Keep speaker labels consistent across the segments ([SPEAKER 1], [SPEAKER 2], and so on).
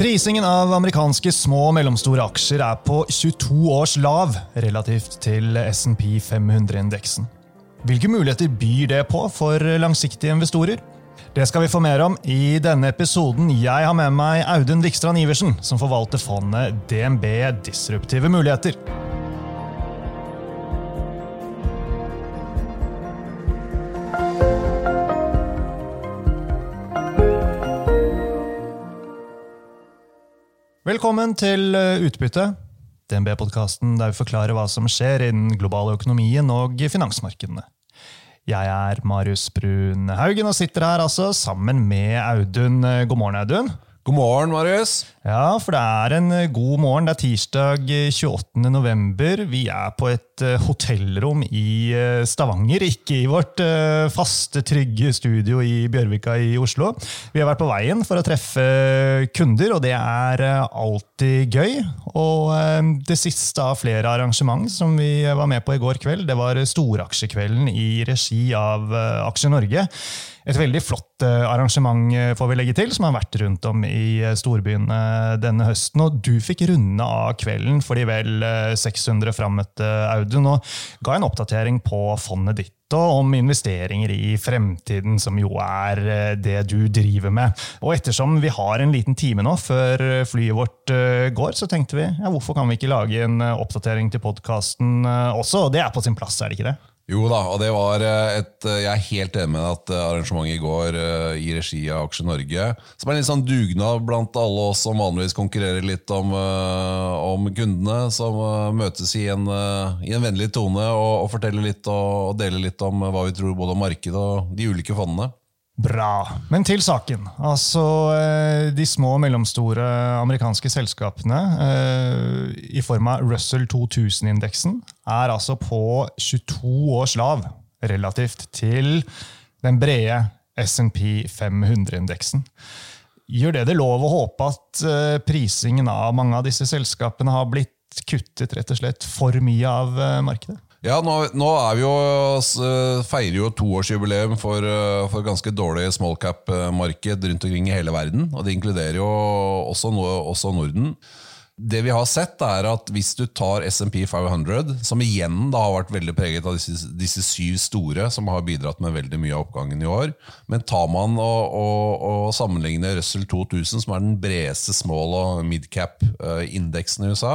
[SPEAKER 1] Prisingen av amerikanske små og mellomstore aksjer er på 22 års lav relativt til SMP 500-indeksen. Hvilke muligheter byr det på for langsiktige investorer? Det skal vi få mer om i denne episoden. Jeg har med meg Audun Vikstrand Iversen, som forvalter fondet DNB Disruptive muligheter. Velkommen til eh, Utbytte, DNB-podkasten der vi forklarer hva som skjer innen den globale økonomien og finansmarkedene. Jeg er Marius Brun Haugen og sitter her altså sammen med Audun. God morgen, Audun.
[SPEAKER 2] God morgen, Marius.
[SPEAKER 1] Ja, for det er en eh, god morgen. Det er tirsdag 28. Eh, november. Vi er på et eh, hotellrom i Stavanger, ikke i vårt faste, trygge studio i Bjørvika i Oslo. Vi har vært på veien for å treffe kunder, og det er alltid gøy. Og det siste av flere arrangement som vi var med på i går kveld, det var Storaksjekvelden i regi av Aksje Norge et veldig flott eh, arrangement eh, får vi legge til, som har vært rundt om i eh, storbyene denne høsten. Og du fikk runde av kvelden for de vel 600 frammøtte, Audun, og ga en oppdatering på fondet ditt og om investeringer i fremtiden, som jo er det du driver med. Og ettersom vi har en liten time nå før flyet vårt går, så tenkte vi ja, hvorfor kan vi ikke lage en oppdatering til podkasten også? Og det er på sin plass, er det ikke det?
[SPEAKER 2] Jo da, og det var eh, et eh, Jeg er helt enig med at eh, arrangementet i går i regi av Aksje Norge Som er en litt sånn dugnad blant alle oss som vanligvis konkurrerer litt om, om kundene, som møtes i en, i en vennlig tone og, og forteller litt og, og, deler litt om hva vi tror både om markedet og de ulike fondene.
[SPEAKER 1] Bra. Men til saken. Altså, De små og mellomstore amerikanske selskapene i form av Russell 2000-indeksen er altså på 22 års lav relativt til den brede SMP 500-indeksen. Gjør det det lov å håpe at eh, prisingen av mange av disse selskapene har blitt kuttet rett og slett for mye av markedet?
[SPEAKER 2] Ja, nå, nå vi jo, feirer jo toårsjubileum for, eh, for ganske dårlig smallcap-marked rundt omkring i hele verden. Og det inkluderer jo også, også, Norden. Det vi har sett er at Hvis du tar SMP 500, som igjen da har vært veldig preget av disse, disse, syv store, som har bidratt med veldig mye av oppgangen i år, men tar man og, og, og sammenligner Russell 2000, som er den bredeste small- og midcap-indeksen eh, i USA,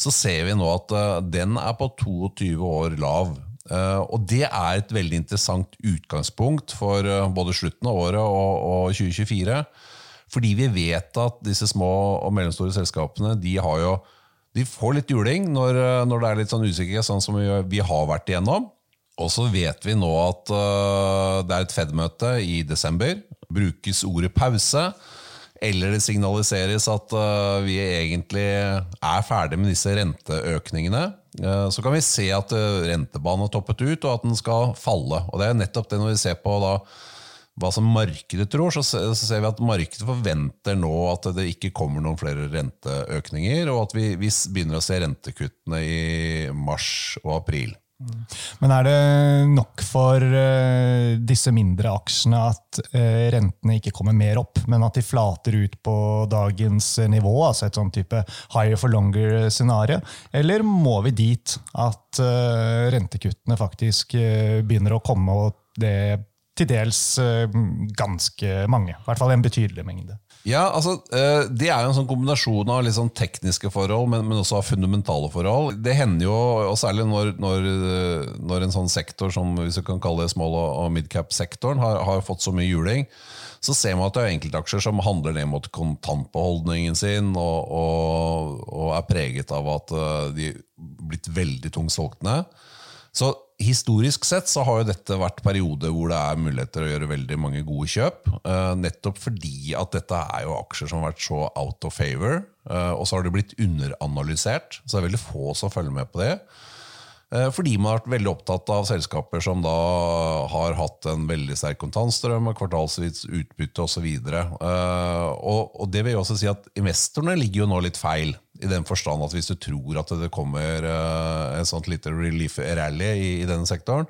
[SPEAKER 2] så ser vi nå at eh, den er på 22 år lav. Eh, og det er et veldig interessant utgangspunkt for både slutten av året og 2024. Fordi vi vet at disse små og mellomstore selskapene de, jo, de får litt juling når, når, det er litt sånn usikkerhet, sånn som vi, vi har vært igjennom. Og så vet vi nå at uh, det er et Fed-møte i desember. Brukes ordet pause eller det signaliseres at uh, vi egentlig er ferdig med disse renteøkningene, uh, så kan vi se at rentebanen har toppet ut, og at den skal falle. Og det er nettopp det når vi ser på da, hva som markedet tror, så, ser vi at markedet forventer nå at det ikke kommer noen flere renteøkninger, og at vi, vi begynner å se rentekuttene i mars og april.
[SPEAKER 1] Men er det nok for uh, disse mindre aksjene at uh, rentene ikke kommer mer opp, men at de flater ut på dagens nivå, altså et sånn type higher for longer-scenario? Eller må vi dit at uh, rentekuttene faktisk begynner å komme, og det til dels ganske mange? I hvert fall en betydelig mengde.
[SPEAKER 2] Ja, altså, eh, Det er jo en sånn kombinasjon av litt sånn tekniske forhold, men, men, også av fundamentale forhold. Det hender jo, og særlig når, når, når, en sånn sektor som hvis vi kan kalle det small- og midcap-sektoren har, har, fått så mye juling, så ser man at det er enkeltaksjer som handler ned mot kontantbeholdningen sin og, og, og er preget av at eh, de er blitt veldig tungt solgt ned. Så Historisk sett så har jo dette vært perioder hvor det er muligheter å gjøre veldig mange gode kjøp. Uh, nettopp fordi at dette er jo aksjer som har vært så out of favor. Uh, og så har det blitt underanalysert, så det er veldig få som følger med på det. Uh, fordi man har vært veldig opptatt av selskaper som da har hatt en veldig sterk kontantstrøm, kvartalsvis utbytte osv. Og, og det vil jo også si at investorene ligger jo nå litt feil I den forstand at hvis du tror at det kommer uh, en sånt lite relief-rally i, i, denne sektoren,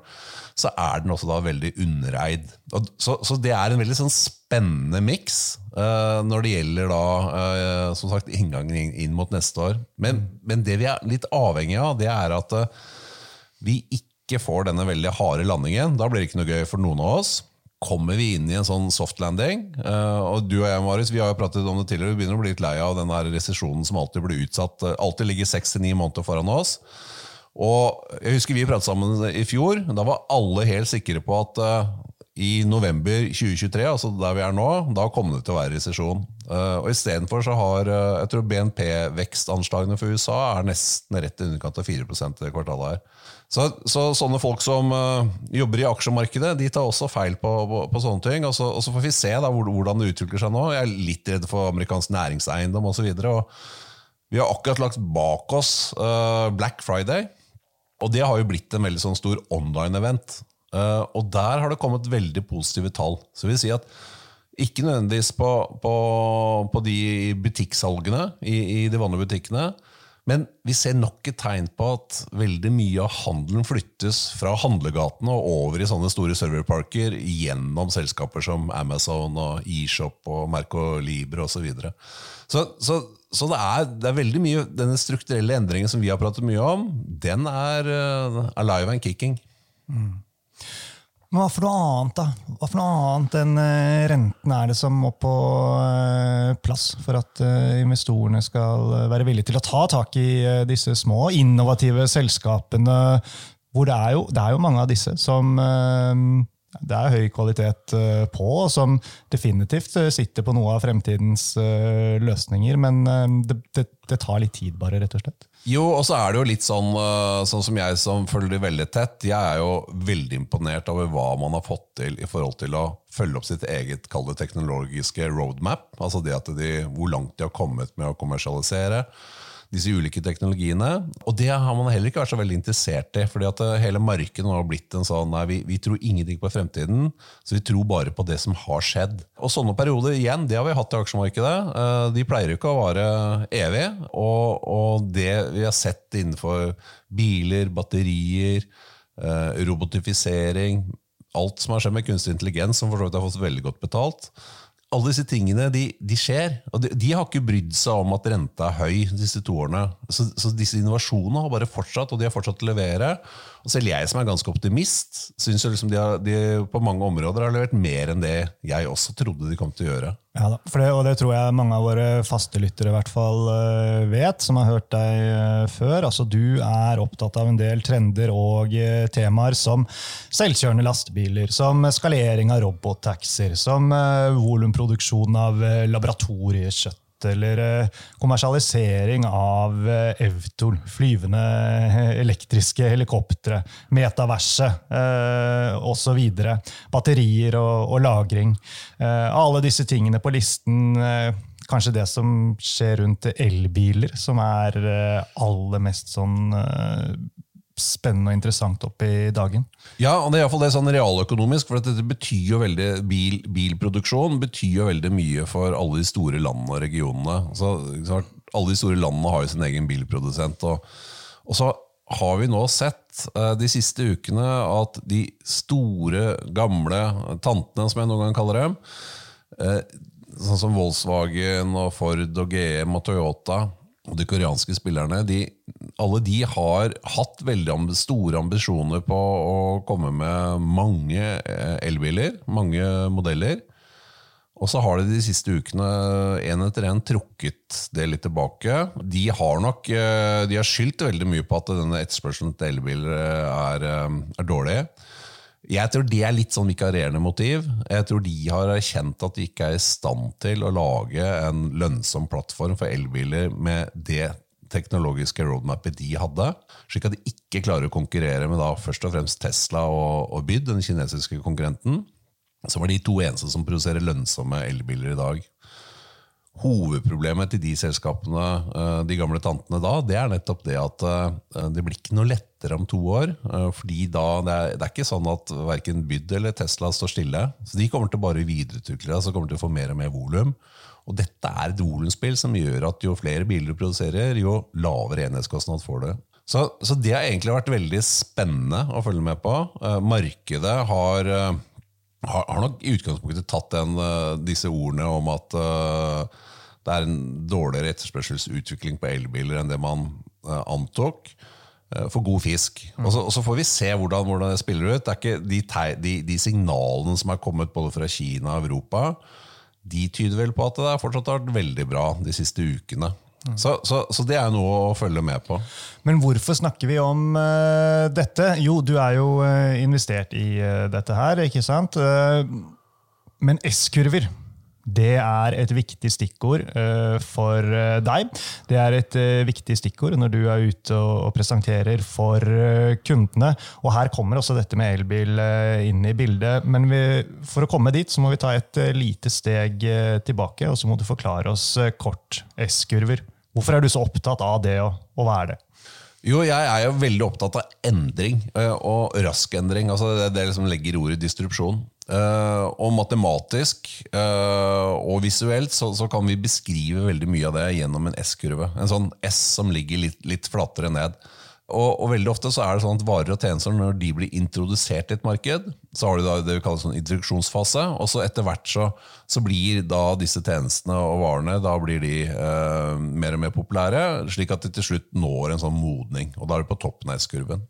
[SPEAKER 2] så er den også da veldig undereid. Så, så, det er en veldig sånn spennende miks uh, når det gjelder da, uh, som sagt, inngangen inn, inn, mot neste år. Men, men, det vi er litt avhengig av, det er at vi ikke får denne veldig harde landingen. Da blir det ikke noe gøy for noen av oss kommer vi inn i en sånn soft landing. Uh, og du og jeg Marius, vi har jo pratet om det tidligere, vi begynner å bli litt lei av den resesjonen som alltid blir utsatt. Uh, alltid ligger seks til ni måneder foran oss. Og jeg husker Vi pratet sammen i fjor. Da var alle helt sikre på at uh, i november 2023, altså der vi er nå, da kommer det til å være resesjon. Uh, og Istedenfor så har jeg tror BNP-vekstanslagene for USA er nesten rett i underkant av 4 det kvartalet her. Så, så, sånne folk som uh, jobber i aksjemarkedet, de tar også feil på, på, på sånne ting. Og så, og så, får vi se da, hvordan det utvikler seg nå. Jeg er litt redd for amerikansk næringseiendom osv. Vi har akkurat lagt bak oss uh, Black Friday, og det har jo blitt en veldig sånn stor online-event. Uh, og der har det kommet veldig positive tall. Så vil si at ikke nødvendigvis på, på, på de butikksalgene i, i de vanlige butikkene, men vi ser nok et tegn på at veldig mye av handelen flyttes fra handlegatene og over i sånne store serverparker gjennom selskaper som Amazon og eShop og Mercolibre osv. Så, videre. så Så, så det, er, det, er, veldig mye Denne strukturelle endringen som vi har pratet mye om, den er uh, alive and kicking. Mm.
[SPEAKER 1] Men hva for noe annet da? Hva for noe annet enn uh, renten er det som må på uh, plass for at uh, investorene skal være villige til å ta tak i disse små, innovative selskapene? Hvor det er, jo, det er jo mange av disse som det er høy kvalitet på, og som definitivt sitter på noe av fremtidens løsninger. Men det, det, det tar litt tid, bare, rett og slett.
[SPEAKER 2] Jo, og så er det jo litt sånn, eh, sånn som jeg som følger det veldig tett. Jeg er jo veldig imponert over hva man har fått til i forhold til å følge opp sitt eget kalde teknologiske roadmap. Altså det at de, hvor langt de har kommet med å kommersialisere disse ulike teknologiene. Og det har man heller ikke vært så veldig interessert i. fordi at eh, hele markedet har blitt en sånn nei, vi, vi, tror ingenting på fremtiden, så vi tror bare på det som har skjedd. Og sånne perioder igjen, det har vi hatt i aksjemarkedet. Eh, de pleier ikke å vare evig. Og, og det vi har sett innenfor biler, batterier, eh, robotifisering Alt som har skjedd med kunstig intelligens, som for så vidt har fått veldig godt betalt alle disse tingene de, de skjer. Og de, de, har ikke brydd seg om at renta er høy disse to årene. Så, så, disse innovasjonene har bare fortsatt, og de har fortsatt å levere. Og selv jeg som er ganske optimist, syns liksom de, de på mange områder har levert mer enn det jeg også trodde de kom til å gjøre.
[SPEAKER 1] Ja, da, det, og det tror jeg mange av våre faste lyttere i hvert fall eh, vet, som har hørt deg eh, før. Altså, du er opptatt av en del trender og eh, temaer som selvkjørende lastebiler, som skalering av robottaxier, som volumproduksjon av laboratoriekjøtt eller eh, kommersialisering av Evtol, eh, flyvende eh, elektriske helikoptre, metaverset osv. Batterier og, og lagring. Alle disse tingene på listen. Kanskje det som skjer rundt elbiler, som er aller mest sånn spennende og interessant opp i dagen.
[SPEAKER 2] Ja, og det er iallfall det sånn realøkonomisk. for dette betyr jo veldig, bil, Bilproduksjon betyr jo veldig mye for alle de store landene og regionene. Altså, alle de store landene har jo sin egen bilprodusent. Og, og så har vi nå sett uh, de siste ukene at de store, gamle tantene, som jeg noen gang kaller dem, uh, sånn som Volkswagen og Ford og GM og Toyota og de koreanske spillerne de, alle de har hatt veldig store ambisjoner på å komme med mange eh, elbiler, mange modeller. Og så har de de siste ukene en etter en trukket det litt tilbake. De har nok eh, de har skyldt veldig mye på at denne etterspørselen til elbiler er, eh, er dårlig. Jeg tror det er litt sånn vikarierende motiv. Jeg tror de har erkjent at de ikke er i stand til å lage en lønnsom plattform for elbiler med det teknologiske roadmapet de hadde, slik at de ikke klarer å konkurrere med da først og fremst Tesla og, og Byd, den kinesiske konkurrenten, som er de to eneste som produserer lønnsomme elbiler i dag. Hovedproblemet til de selskapene, eh, de gamle tantene da, det er nettopp det at eh, det blir ikke noe lettere om to år. eh, fordi da, det er, det er ikke sånn at verken Byd eller Tesla står stille. Så De kommer til bare å videreutvikle det, så kommer til å få mer og mer volum. Og dette er et volumspill som gjør at jo flere biler du produserer, jo lavere enhetskostnad får du. Så, så det har egentlig vært veldig spennende å følge med på. Markedet har, har, har nok i utgangspunktet tatt den, eh, disse ordene om at uh, det er en dårligere etterspørselsutvikling på elbiler enn det man uh, antok. For god fisk. Og, så, og så får vi se hvordan, hvordan det spiller ut. Det er ikke de, de, de signalene som er kommet både fra Kina og Europa, de tyder vel på at det fortsatt har vært veldig bra de siste ukene. Så, så, så det er noe å følge med på.
[SPEAKER 1] Men hvorfor snakker vi om uh, dette? Jo, du er jo uh, investert i uh, dette her, ikke sant? Men S-kurver, det er et viktig stikkord for deg. Det er et viktig stikkord når du er ute og, presenterer for kundene. Og her kommer også dette med elbil inn i bildet. Men vi, for å komme dit, så må vi ta et lite steg tilbake, og så må du forklare oss kort S-kurver. Hvorfor er du så opptatt av det, og, og hva er det?
[SPEAKER 2] Jo, jeg er jo veldig opptatt av endring, eh, og rask endring. altså Det, det liksom legger ordet distrupsjon. Eh, og matematisk eh, og visuelt så, så kan vi beskrive veldig mye av det gjennom en S-kurve. En sånn S som ligger litt, litt flatere ned. Og, og veldig ofte så er det sånn at varer og tjenester når de blir introdusert i et marked, så har de det vi kaller sånn introduksjonsfase, og så etter hvert så, så blir da disse tjenestene og varene da blir de eh, mer og mer populære, slik at de til slutt når en sånn modning. Og da er du på toppen av S-kurven.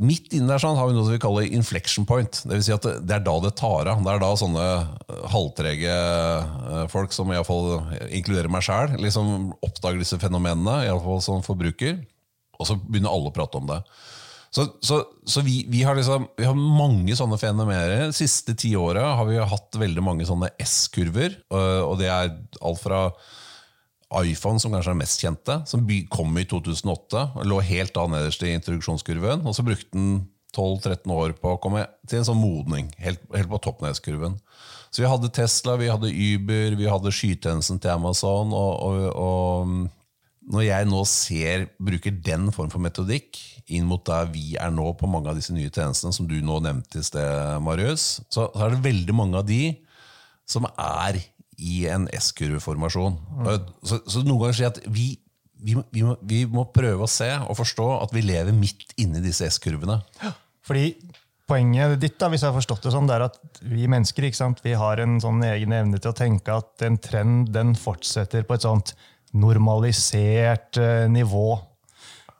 [SPEAKER 2] Midt inne der sånn har vi noe som vi kaller inflection point. Det vil si at det, er da det tar av. Det er da sånne eh, halvtrege eh, folk, som i alle fall inkluderer meg sjæl, liksom oppdager disse fenomenene, i alle fall som forbruker. Og så begynner alle å prate om det. Så, så, så vi, vi, har liksom, vi har mange sånne fenomener. De siste ti åra har vi hatt veldig mange sånne S-kurver. øh, Og det er alt fra iPhone, som kanskje er mest kjente, som kom i 2008. og Lå helt da nederst i introduksjonskurven. Og så brukte den 12-13 år på å komme til en sånn modning. Helt, helt på toppen av S-kurven. Så vi hadde Tesla, vi hadde Uber, vi hadde skytjenesten til Amazon. og, og, og når jeg nå ser, bruker den form for metodikk inn mot der vi er nå på mange av disse nye tjenestene, som du nå nevnte i sted, Marius, så, er det veldig mange av de som er i en S-kurveformasjon. Så, så noen ganger sier jeg at vi, vi, vi, må, vi må prøve å se og forstå at vi lever midt inni disse S-kurvene.
[SPEAKER 1] Fordi Poenget ditt, da, hvis jeg har forstått det sånn, det er at vi mennesker? Vi har en sånn egen evne til å tenke at en trend den fortsetter på et sånt normalisert eh, nivå.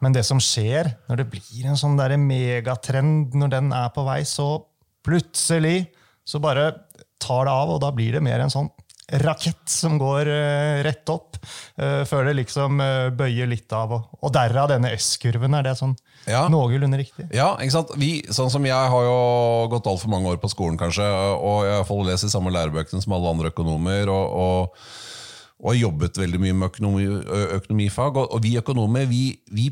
[SPEAKER 1] Men det som skjer når det blir en sånn der megatrend, når den er på vei, så plutselig så bare tar det av, og da blir det mer en sånn rakett som går uh, rett opp, uh, før det liksom uh, bøyer litt av. Og, og derav denne S-kurven. Er det sånn
[SPEAKER 2] Ja.
[SPEAKER 1] noenlunde riktig?
[SPEAKER 2] Ja, ikke sant? Vi, sånn som Jeg har jo gått altfor mange år på skolen, kanskje, og jeg har lest de samme lærebøkene som alle andre økonomer. og, og og har jobbet veldig mye med økonomi, økonomifag. Og, og vi økonomer vi, vi,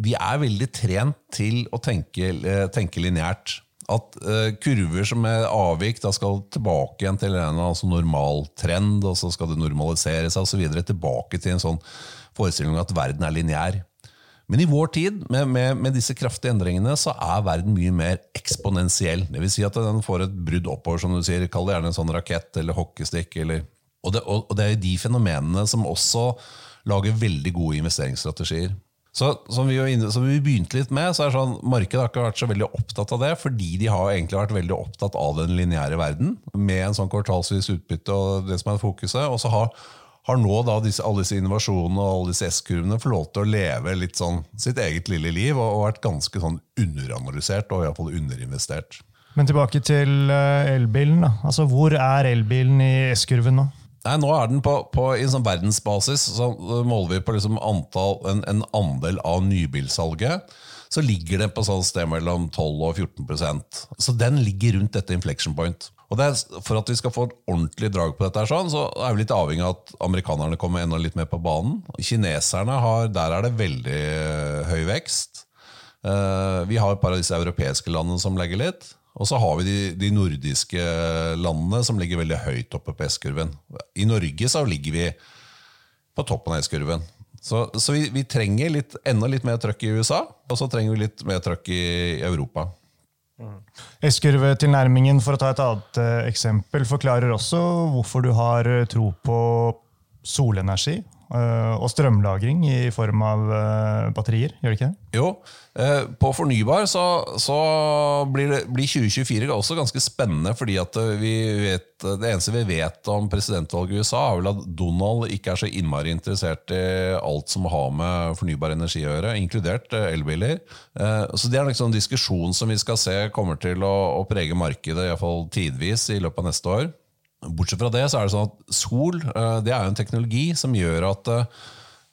[SPEAKER 2] vi er veldig trent til å tenke, eh, tenke lineært. At uh, kurver som er avvik, da skal tilbake igjen til en altså normal trend, og så skal det normalisere seg osv. Tilbake til en sånn forestilling at verden er lineær. Men i vår tid, med, med, med disse kraftige endringene, så er verden mye mer eksponentiell. Vil si at den får et brudd oppover, som du sier. Kall det gjerne en sånn rakett eller hockeystick. Eller, og, det, og, det er de fenomenene som også lager veldig gode investeringsstrategier. Så som vi, inne, som vi begynte litt med, så er det sånn, Markedet har ikke vært så veldig opptatt av det, fordi de har egentlig vært veldig opptatt av den lineære verden, med en sånn kvartalsvis utbytte og det som er fokuset. Og så har, har nå disse, alle disse innovasjonene og alle disse S-kurvene fått lov til å leve litt sånn sitt eget lille liv, og, og vært ganske sånn underanalysert og iallfall underinvestert.
[SPEAKER 1] Men tilbake til eh, elbilen. Altså, Hvor er elbilen i S-kurven nå?
[SPEAKER 2] Nei, nå er den på, på I sånn verdensbasis så måler vi på liksom antall, en, en andel av nybilsalget. Så ligger den på sånn sted mellom 12 og 14% Så den ligger rundt dette inflection point. Og er, For at vi skal få et ordentlig drag på dette, sånn, så er vi litt avhengig av at amerikanerne kommer enda litt mer på banen. Kineserne har, Der er det veldig øh, høy vekst. Eh, vi har et par av disse europeiske landene som legger litt. Og så har vi de, de nordiske landene som ligger veldig høyt oppe på S-kurven. I Norge så ligger vi på toppen av S-kurven. Så, så vi, vi, trenger litt, enda litt mer trøkk i USA, og så trenger vi litt mer trøkk i Europa.
[SPEAKER 1] S-kurvetilnærmingen, for å ta et annet uh, eksempel, forklarer også hvorfor du har tro på solenergi og strømlagring i form av uh, batterier. gjør det ikke det?
[SPEAKER 2] Jo, på fornybar så, så blir, det, blir, 2024 også ganske spennende, fordi vet, det eneste vi vet om presidentvalget i USA, er vel at Donald ikke er så innmari interessert i alt som har med fornybar energi å gjøre, inkludert elbiler. Så det er liksom en diskusjon som vi skal se kommer til å, å prege markedet, iallfall tidvis, i løpet av neste år. Bortsett fra det så er det sånn at sol det er jo en teknologi som gjør at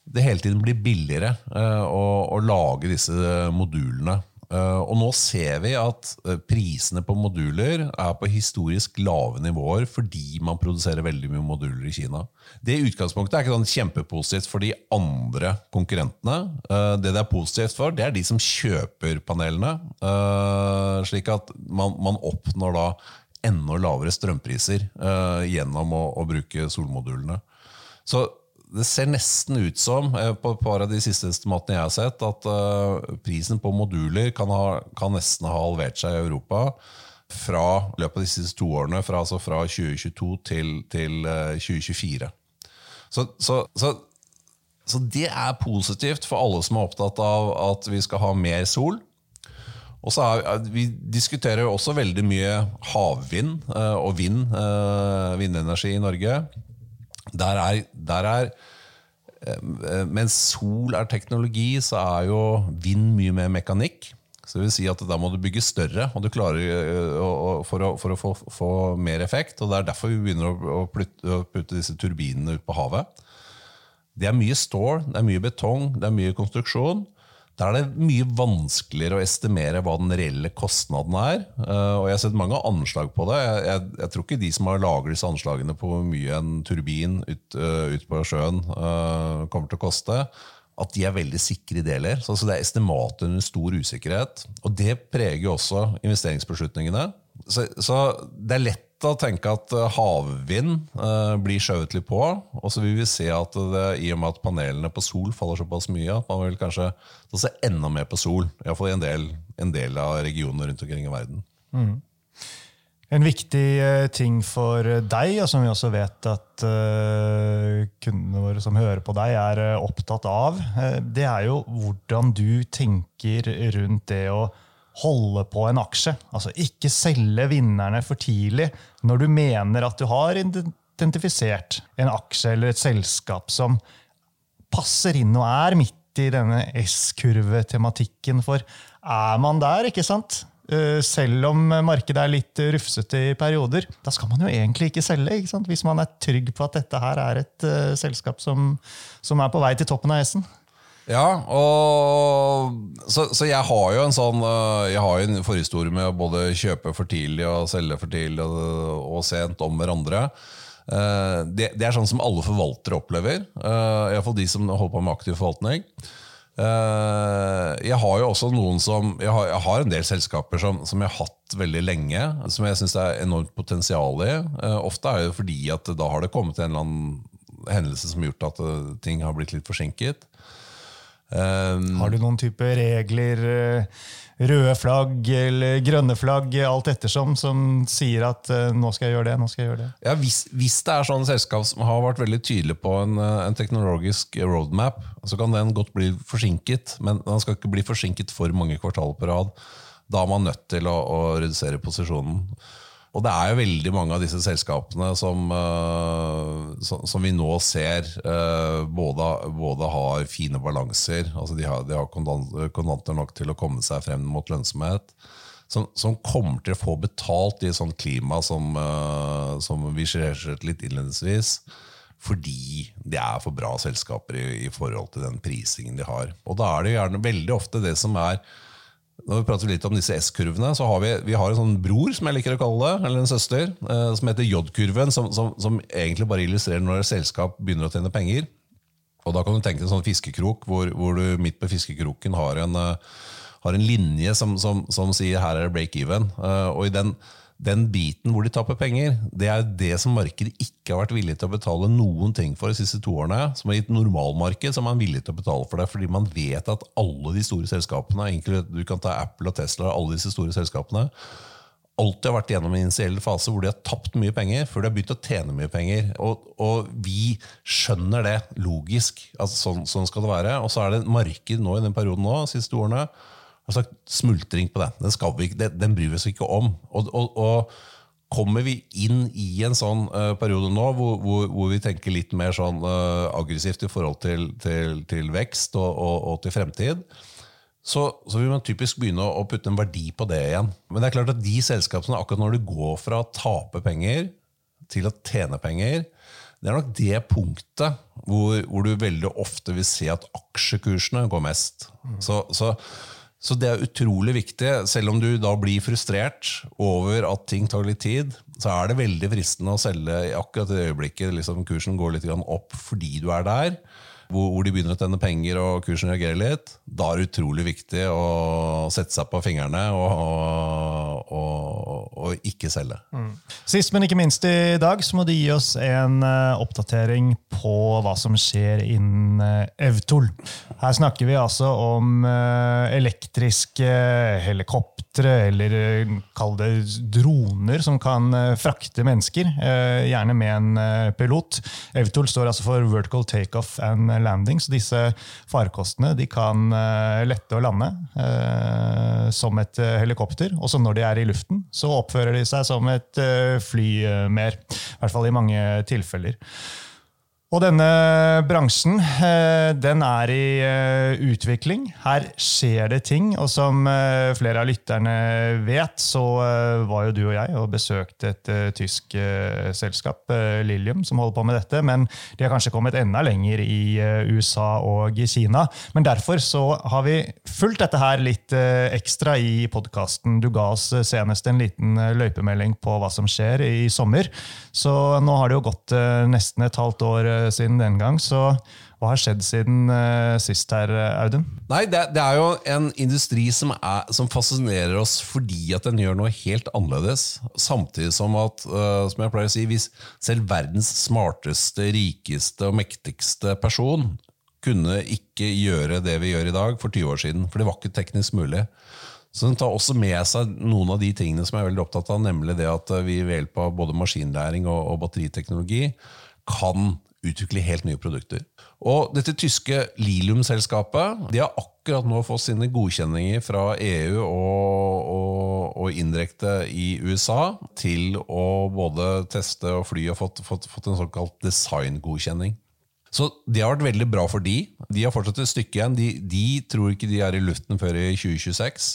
[SPEAKER 2] det hele tiden blir billigere uh, å, å, lage disse modulene. Og nå ser vi at prisene på moduler er på historisk lave nivåer fordi man produserer veldig mye moduler i Kina. Det utgangspunktet er ikke sånn kjempepositivt for de andre konkurrentene. det det er positivt for, det er de som kjøper panelene. slik at man, man oppnår da enda lavere strømpriser gjennom å, å bruke solmodulene. Så det ser nesten ut som, eh, på et par av de siste estimatene jeg har sett, at uh, prisen på moduler kan, ha, kan, nesten ha halvert seg i Europa fra løpet av de siste to årene, fra, altså fra 2022 til, til uh, 2024. Så, så, så, så, det er positivt for alle som er opptatt av at vi skal ha mer sol. Og så er, Vi diskuterer jo også veldig mye havvind uh, og vind, vindenergi i Norge. Der er, der er eh, mens sol er teknologi, så er jo vind mye mer mekanikk. Så det vil si at Da må du bygge større og du klarer, eh, for å, for å få, få, mer effekt. og Det er derfor vi begynner å, å putte disse turbinene ut på havet. Det er mye stål, det er mye betong, det er mye konstruksjon. Der er det mye vanskeligere å estimere hva den reelle kostnaden er. Eh, og Jeg har sett mange anslag på det. Jeg, jeg, tror ikke de som har laget disse anslagene på hvor mye en turbin ut, uh, ut på sjøen uh, kommer til å koste, at de er veldig sikre i deler. Så, Det er estimater under stor usikkerhet. Og det preger også investeringsbeslutningene. Så, så det er lett å tenke at eh, havvind uh, blir skjøvet litt på. Og så vil vi se at det, i og med at panelene på sol faller såpass mye, at man vil kanskje se enda mer på sol. Iallfall i en del, en del av regionene rundt omkring i verden. Mm.
[SPEAKER 1] En viktig uh, ting for deg, og som vi også vet at kundene våre som hører på deg, er opptatt av, det er jo hvordan du tenker rundt det å holde på en aksje. Altså ikke selge vinnerne for tidlig når du mener at du har identifisert en aksje eller et selskap som passer inn og er midt i denne S-kurvetematikken. For er man der, ikke sant? Eh, selv om markedet er litt rufsete i perioder, da skal man jo egentlig ikke selge. Ikke hvis man er trygg på at dette her er et uh, selskap som, som, er på vei til toppen av S-en.
[SPEAKER 2] Ja, og, så, så, jeg har jo en sånn eh, Jeg har jo en forhistorie med å både kjøpe for tidlig og selge for tidlig og, og sent om hverandre. Eh, det, det, er sånn som alle forvaltere opplever. Uh, Iallfall de som holder på med aktiv forvaltning. Jeg har jo også noen som Jeg har, jeg har en del selskaper som, som, jeg har hatt veldig lenge, som jeg syns det er enormt potensial i. Ofte er det fordi at da har det kommet en eller annen hendelse som har gjort at ting har blitt litt forsinket.
[SPEAKER 1] Um, har du noen type regler, eh, røde flagg eller grønne flagg, alt ettersom, som sier at uh, nå skal jeg gjøre det, nå skal jeg gjøre det?
[SPEAKER 2] Ja, hvis, hvis det er sånn selskap som har vært veldig tydelig på en, eh, en, teknologisk roadmap, så kan den godt bli forsinket, men den skal ikke bli forsinket for mange kvartaler på rad. Da er man nødt til å, å redusere posisjonen. Og det er jo veldig mange av disse selskapene som, uh, som vi nå ser uh, både, både, har fine balanser, altså de har, de har kontanter nok til å komme seg frem mot lønnsomhet, som, som kommer til å få betalt i et sånt klima som, uh, som vi skisserte litt innledningsvis fordi det er for bra selskaper i, i, forhold til den prisingen de har. Og da er det gjerne veldig ofte det som er når vi prater litt om disse S-kurvene, så har vi, vi har en sånn bror som jeg liker å kalle det, eller en søster, eh, som heter J-kurven, som, som, som, egentlig bare illustrerer når et selskap begynner å tjene penger. Og Da kan du tenke en sånn fiskekrok, hvor, hvor du midt på fiskekroken har en, uh, har en linje som, som, sier her er det break even. Uh, og i den, den biten hvor de taper penger, det er det som markedet ikke har vært villig til å betale noen ting for de siste to årene. Som har gitt normalmarked som er villig til å betale for det, fordi man vet at alle de store selskapene, du kan ta Apple og Tesla og alle disse store selskapene, alltid har vært gjennom en initiell fase hvor de har tapt mye penger før de har begynt å tjene mye penger. Og, og vi skjønner det logisk. Altså, sånn, sånn, skal det være. Og så er det marked nå i den perioden nå, de siste årene, har sagt smultring på det. Den, skal vi, den, bryr vi oss ikke om. Og, og, og, kommer vi inn i en sånn uh, periode nå hvor, hvor, hvor, vi tenker litt mer sånn uh, aggressivt i forhold til, til, til vekst og, og til fremtid, så, så, vil man typisk begynne å putte en verdi på det igjen. Men det er klart at de selskapene, akkurat når du går fra å tape penger til å tjene penger, det er nok det punktet hvor, hvor du veldig ofte vil se at aksjekursene går mest. Mm. Så, så så det er utrolig viktig. Selv om du da blir frustrert over at ting tar litt tid, så er det veldig fristende å selge i akkurat det øyeblikket liksom kursen går litt opp fordi du er der hvor, de begynner å tjene penger og kursen reagerer litt, da er det utrolig viktig å sette seg på fingrene og, og, og, å ikke selge. Mm.
[SPEAKER 1] Sist, men ikke minst i dag, så må du gi oss en uh, oppdatering på hva som skjer innen uh, Evtol. Her snakker vi altså om uh, elektriske helikoptre eller kall det droner som kan frakte mennesker, gjerne med en pilot. Evtol står altså for Vertical Takeoff and landing. Så disse farkostene de kan lette og lande som et helikopter. Og så når de er i luften, så oppfører de seg som et fly mer. I hvert fall i mange tilfeller. Og denne bransjen eh, den er i eh, utvikling. Her skjer det ting. Og som eh, flere av lytterne vet, så var jo du og jeg og besøkte et tysk selskap, Lilium, som holder på med dette. Men de har kanskje kommet enda lenger i USA og i Kina. Men derfor så har vi fulgt dette her litt ekstra i podkasten. Du ga oss senest en liten løypemelding på hva som skjer i sommer. Så nå har det jo gått nesten et halvt år siden den gang. Så hva har skjedd siden uh, sist her, Audun?
[SPEAKER 2] Nei, det, det, er jo en industri som, er, som, fascinerer oss fordi at den gjør noe helt annerledes. Samtidig som at, uh, som jeg pleier å si, hvis selv verdens smarteste, rikeste og mektigste person kunne ikke gjøre det vi gjør i dag for 20 år siden, for det var ikke teknisk mulig. Så Den tar også med seg noen av de tingene som jeg er veldig opptatt av, nemlig det at vi ved hjelp av både maskinlæring og, og batteriteknologi kan utvikle helt nye produkter. Og Dette tyske Lilium-selskapet de har akkurat nå fått sine godkjenninger fra EU og, og, og indirekte i USA til å både teste og fly og fått, fått, fått en såkalt designgodkjenning. Så Det har vært veldig bra for de. De har fortsatt et stykke igjen. De, de tror ikke de er i luften før i 2026.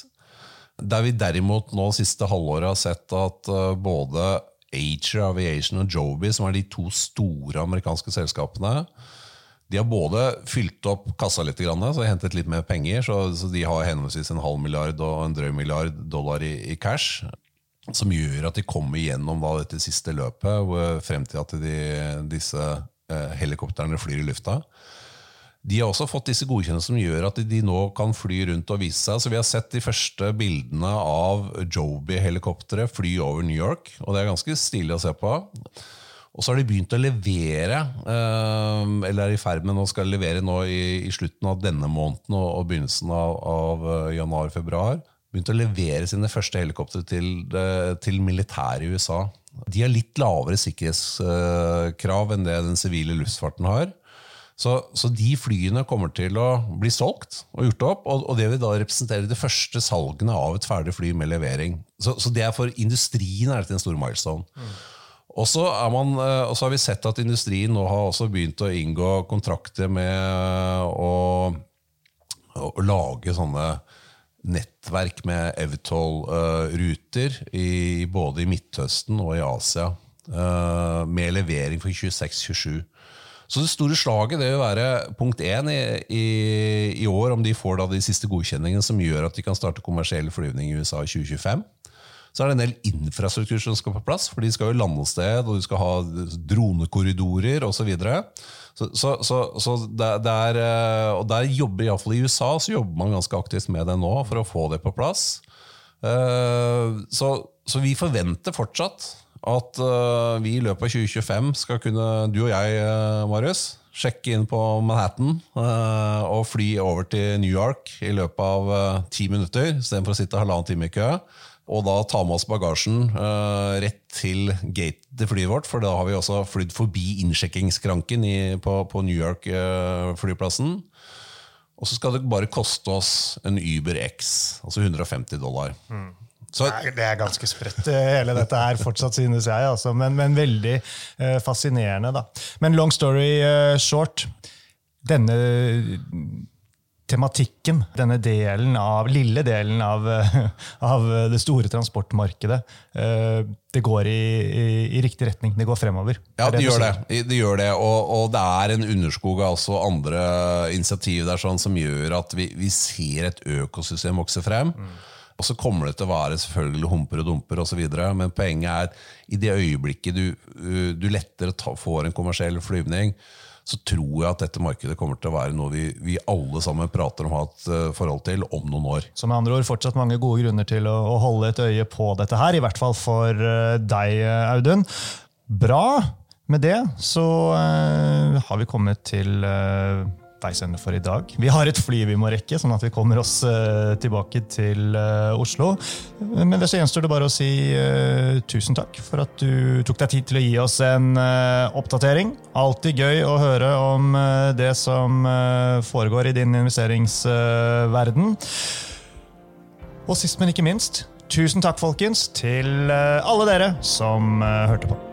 [SPEAKER 2] Der vi derimot nå siste halvåret har sett at eh, både Ager Aviation og Joby, som er de to store amerikanske selskapene, de har både fylt opp kassa litt, så hentet litt mer penger. Så, de har henholdsvis en halv milliard og en drøy milliard dollar i, cash. Som gjør at de kommer gjennom dette siste løpet, frem til at de, disse eh, helikoptrene flyr i lufta. De har også fått disse godkjennelsene som gjør at de nå kan fly rundt og vise seg. Så Vi har sett de første bildene av Joby-helikopteret fly over New York. og Det er ganske stilig å se på. Og så har de begynt å levere, eh, eller er i ferd med å skal levere nå i, slutten av denne måneden og begynnelsen av, av eh, januar-februar. Begynt å levere sine første helikoptre til, eh, til militæret i USA. De har litt lavere sikkerhetskrav enn det den sivile luftfarten har. Så, så, de flyene kommer til å bli solgt og gjort opp, og, og det vil da representere de første salgene av et ferdig fly med levering. Så, så det er for industrien er dette en stor milestone. Mm. Og så har vi sett at industrien nå har også begynt å inngå kontrakter med å, å, å lage sånne nettverk med Evtol-ruter uh, både i Midtøsten og i Asia. Uh, med levering for 26-27. Så det store slaget det vil være punkt én i, i, i, år, om de får da de siste godkjenningene som gjør at de kan starte kommersiell flyvning i USA i 2025. Så er det en del infrastruktur som skal på plass, for de skal jo lande sted, og du skal ha dronekorridorer osv. Så, så, så, så der, eh, og der jobber iallfall i USA så jobber man ganske aktivt med det nå for å få det på plass. Eh, så så vi forventer fortsatt at uh, vi i løpet av 2025 skal kunne, du og jeg, uh, Marius, sjekke inn på Manhattan uh, og fly over til New York i løpet av ti minutter, istedenfor å sitte halvannen time i kø. Og da ta med oss bagasjen rett til gate til flyet vårt, for da har vi også flydd forbi innsjekkingsskranken i, på, på, New York-flyplassen. Og så skal det bare koste oss en Uber X, altså 150 dollar. Mm.
[SPEAKER 1] Så, det er ganske sprøtt, eh, hele dette her fortsatt, synes jeg. Altså. Men, men, veldig uh, fascinerende. da. Men long story uh, short. Denne tematikken, denne delen av, lille delen av, av det store transportmarkedet, det går i, i, i, riktig retning. Det går fremover.
[SPEAKER 2] Ja, det, det gjør det. det, gjør det. Og, og, det er en underskog av altså andre initiativ der sånn, som gjør at vi, vi ser et økosystem vokse frem. Mm. Og så kommer det til å være selvfølgelig humper og dumper osv. Men poenget er i det øyeblikket du, uh, du lettere får en kommersiell flyvning, så tror jeg at dette markedet kommer til å være noe vi, vi alle sammen prater om å ha et uh, forhold til om noen år.
[SPEAKER 1] Så med andre ord fortsatt mange gode grunner til å, å holde et øye på dette her, i hvert fall for uh, deg, Audun. Bra. Med det så har vi kommet til veisende for i dag. Vi har et fly vi må rekke, sånn at vi kommer oss uh, tilbake til uh, Oslo. Men det så gjenstår det bare å si uh, tusen takk for at du tok deg tid til å gi oss en oppdatering. Alltid gøy å høre om det som foregår i din investeringsverden. Og sist, men ikke minst, tusen takk, folkens, til alle dere som hørte på.